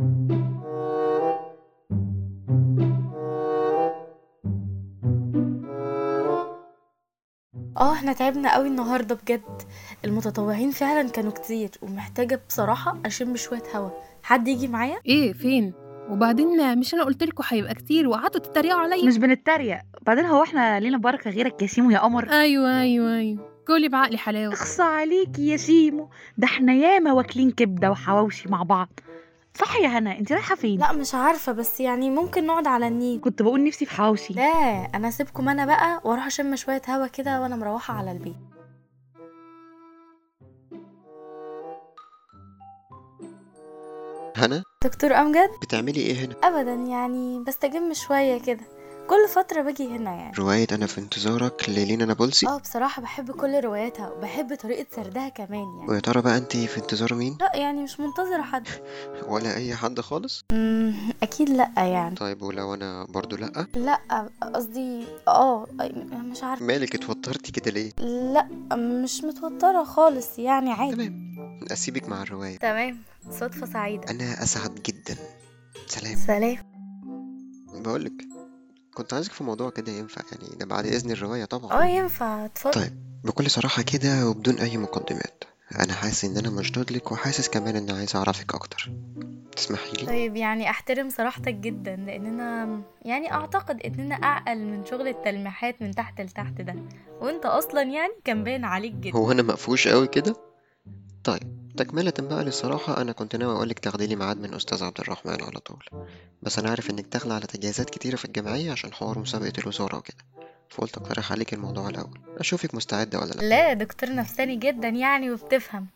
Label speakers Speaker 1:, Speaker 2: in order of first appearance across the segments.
Speaker 1: آه إحنا تعبنا قوي النهارده بجد. المتطوعين فعلا كانوا كتير ومحتاجة بصراحة أشم شوية هوا. حد يجي معايا؟
Speaker 2: إيه فين؟ وبعدين مش أنا قلت لكم هيبقى كتير وقعدتوا تتريقوا عليا.
Speaker 3: مش بنتريق. بعدين هو إحنا لينا بركة غيرك يا سيمو يا قمر؟
Speaker 2: أيوه أيوه أيوه. كلي بعقلي حلاوة.
Speaker 3: اخصى عليكي يا سيمو. ده إحنا ياما واكلين كبدة وحواوشي مع بعض. صح يا هنا انت رايحة فين؟
Speaker 1: لا مش عارفة بس يعني ممكن نقعد على النيل.
Speaker 3: كنت بقول نفسي في حواوشي
Speaker 1: لا أنا أسيبكم أنا بقى وأروح أشم شوية هوا كده وأنا مروحة على البيت.
Speaker 4: هنا؟
Speaker 1: دكتور أمجد؟
Speaker 4: بتعملي إيه هنا؟
Speaker 1: ابدا يعني بستجم شوية كده. كل فترة باجي هنا يعني.
Speaker 4: رواية أنا في انتظارك للينا نابلسي؟
Speaker 1: آه بصراحة بحب كل رواياتها وبحب طريقة سردها كمان يعني.
Speaker 4: ويا ترى بقى أنت في انتظار مين؟
Speaker 1: لا يعني مش منتظرة حد.
Speaker 4: ولا أي حد خالص؟
Speaker 1: أمم، أكيد لأ يعني.
Speaker 4: طيب ولو أنا برضو لأ؟
Speaker 1: لأ قصدي آه مش عارفة.
Speaker 4: مالك اتوترتي كده ليه؟
Speaker 1: لأ مش متوترة خالص يعني عادي.
Speaker 4: تمام. أسيبك مع الرواية.
Speaker 1: تمام. صدفة سعيدة.
Speaker 4: أنا أسعد جدا. سلام.
Speaker 1: سلام.
Speaker 4: بقولك كنت عايزك في موضوع كده ينفع يعني ده بعد إذن الرواية طبعا.
Speaker 1: آه ينفع. اتفضل.
Speaker 4: طيب بكل صراحة كده وبدون أي مقدمات أنا حاسس إن أنا مشدود لك وحاسس كمان إن عايز أعرفك أكتر. تسمحي لي؟
Speaker 1: طيب يعني أحترم صراحتك جدا لاننا يعني أعتقد اننا اعقل من شغل التلميحات من تحت لتحت ده. وأنت أصلا يعني كان باين عليك جدا.
Speaker 4: هو أنا مقفوش قوي كده؟ طيب. تكملة بقى للصراحة أنا كنت ناوي أقولك تاخدي لي ميعاد من أستاذ عبد الرحمن على طول. بس أنا عارف إنك داخلة على تجهيزات كتيرة في الجمعية عشان حوار مسابقة الوزارة وكده. فقلت أقترح عليك الموضوع الأول. أشوفك مستعدة ولا لأ؟
Speaker 1: لا دكتور نفساني جدا يعني وبتفهم.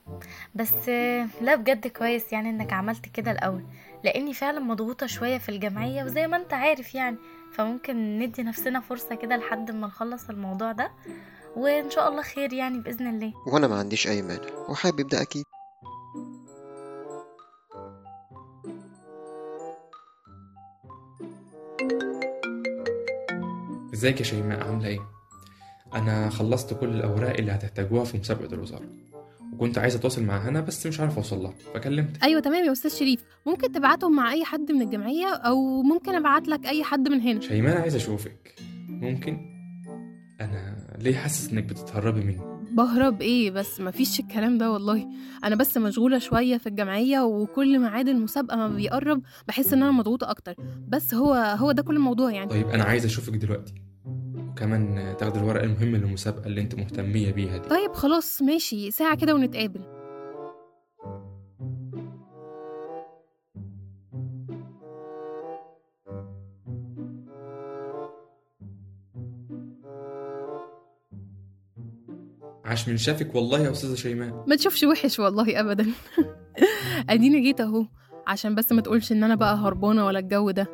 Speaker 1: بس لا بجد كويس يعني إنك عملت كده الأول. لأني فعلا مضغوطة شوية في الجمعية وزي ما أنت عارف يعني. فممكن ندي نفسنا فرصة كده لحد ما نخلص الموضوع ده. وإن شاء الله خير يعني بإذن الله.
Speaker 4: وأنا ما عنديش أي مانع. وحابب ده أكيد.
Speaker 5: ازيك يا شيماء عاملة إيه؟ أنا خلصت كل الأوراق اللي هتحتاجوها في مسابقة الوزارة وكنت عايز أتواصل مع هنا بس مش عارف أوصل لها فكلمت
Speaker 2: أيوه تمام يا أستاذ شريف ممكن تبعتهم مع أي حد من الجمعية أو ممكن أبعت لك أي حد من هنا
Speaker 5: شيماء أنا عايز أشوفك ممكن؟ أنا ليه حاسس إنك بتتهربي مني؟
Speaker 2: بهرب إيه بس مفيش الكلام ده والله. أنا بس مشغولة شوية في الجمعية وكل ميعاد المسابقة ما بيقرب بحس إن أنا مضغوطة أكتر. بس هو هو ده كل الموضوع يعني.
Speaker 5: طيب أنا عايز أشوفك دلوقتي وكمان تاخد الورق المهم للمسابقة اللي أنت مهتمية بيها دي.
Speaker 2: طيب خلاص ماشي ساعة كده ونتقابل.
Speaker 5: عاش من شافك والله يا أستاذة شيماء.
Speaker 2: ما تشوفش وحش والله ابدا. أديني جيت أهو عشان بس ما تقولش إن أنا بقى هربانة ولا الجو ده.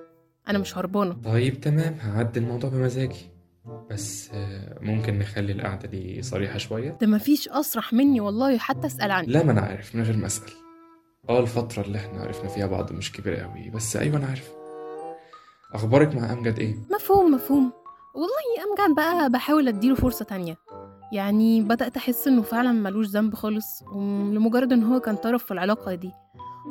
Speaker 2: أنا مش هربانة.
Speaker 5: طيب تمام. هعدي الموضوع بمزاجي. بس آه، ممكن نخلي القعدة دي صريحة شوية؟
Speaker 2: ده مفيش أسرح مني والله حتى أسأل عني
Speaker 5: لا ما أنا عارف من غير ما أسأل. أه الفترة اللي إحنا عرفنا فيها بعض مش كبيرة قوي بس أيوه أنا عارف. أخبارك مع أمجد إيه؟
Speaker 2: مفهوم مفهوم. والله أمجد بقى بحاول أديله فرصة تانية. يعني بدأت أحس إنه فعلا ملوش ذنب خالص ولمجرد إن هو كان طرف في العلاقة دي.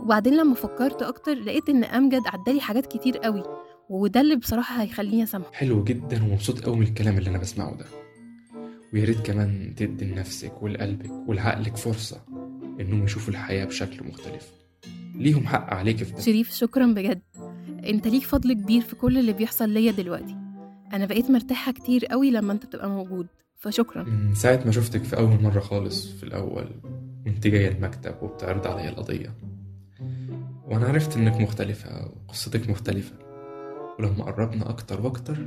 Speaker 2: وبعدين لما فكرت أكتر لقيت إن أمجد عدالي حاجات كتير قوي وده اللي بصراحة هيخليني أسامحه.
Speaker 5: حلو جدا ومبسوط قوي من الكلام اللي أنا بسمعه ده. ويا ريت كمان تدي لنفسك ولقلبك ولعقلك فرصة إنهم يشوفوا الحياة بشكل مختلف. ليهم حق عليك في ده.
Speaker 2: شريف شكرا بجد. أنت ليك فضل كبير في كل اللي بيحصل ليا دلوقتي. أنا بقيت مرتاحة كتير قوي لما أنت بتبقى موجود. فشكرا.
Speaker 5: من ساعة ما شفتك في أول مرة خالص في الأول وانت جاية المكتب وبتعرض عليا القضية. وأنا عرفت إنك مختلفة وقصتك مختلفة. ولما قربنا أكتر وأكتر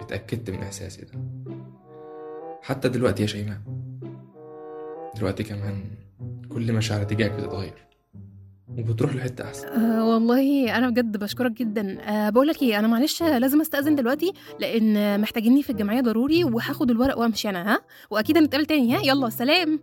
Speaker 5: اتأكدت من إحساسي ده. حتى دلوقتي يا شيماء. دلوقتي كمان كل مشاعري تجاهك بتتغير. وبتروح لحتة أحسن.
Speaker 2: أه والله أنا بجد بشكرك جدا. أه بقول لك إيه أنا معلش لازم أستأذن دلوقتي لأن محتاجيني في الجمعية ضروري وهاخد الورق وأمشي أنا ها؟ وأكيد هنتقابل تاني ها؟ يلا سلام.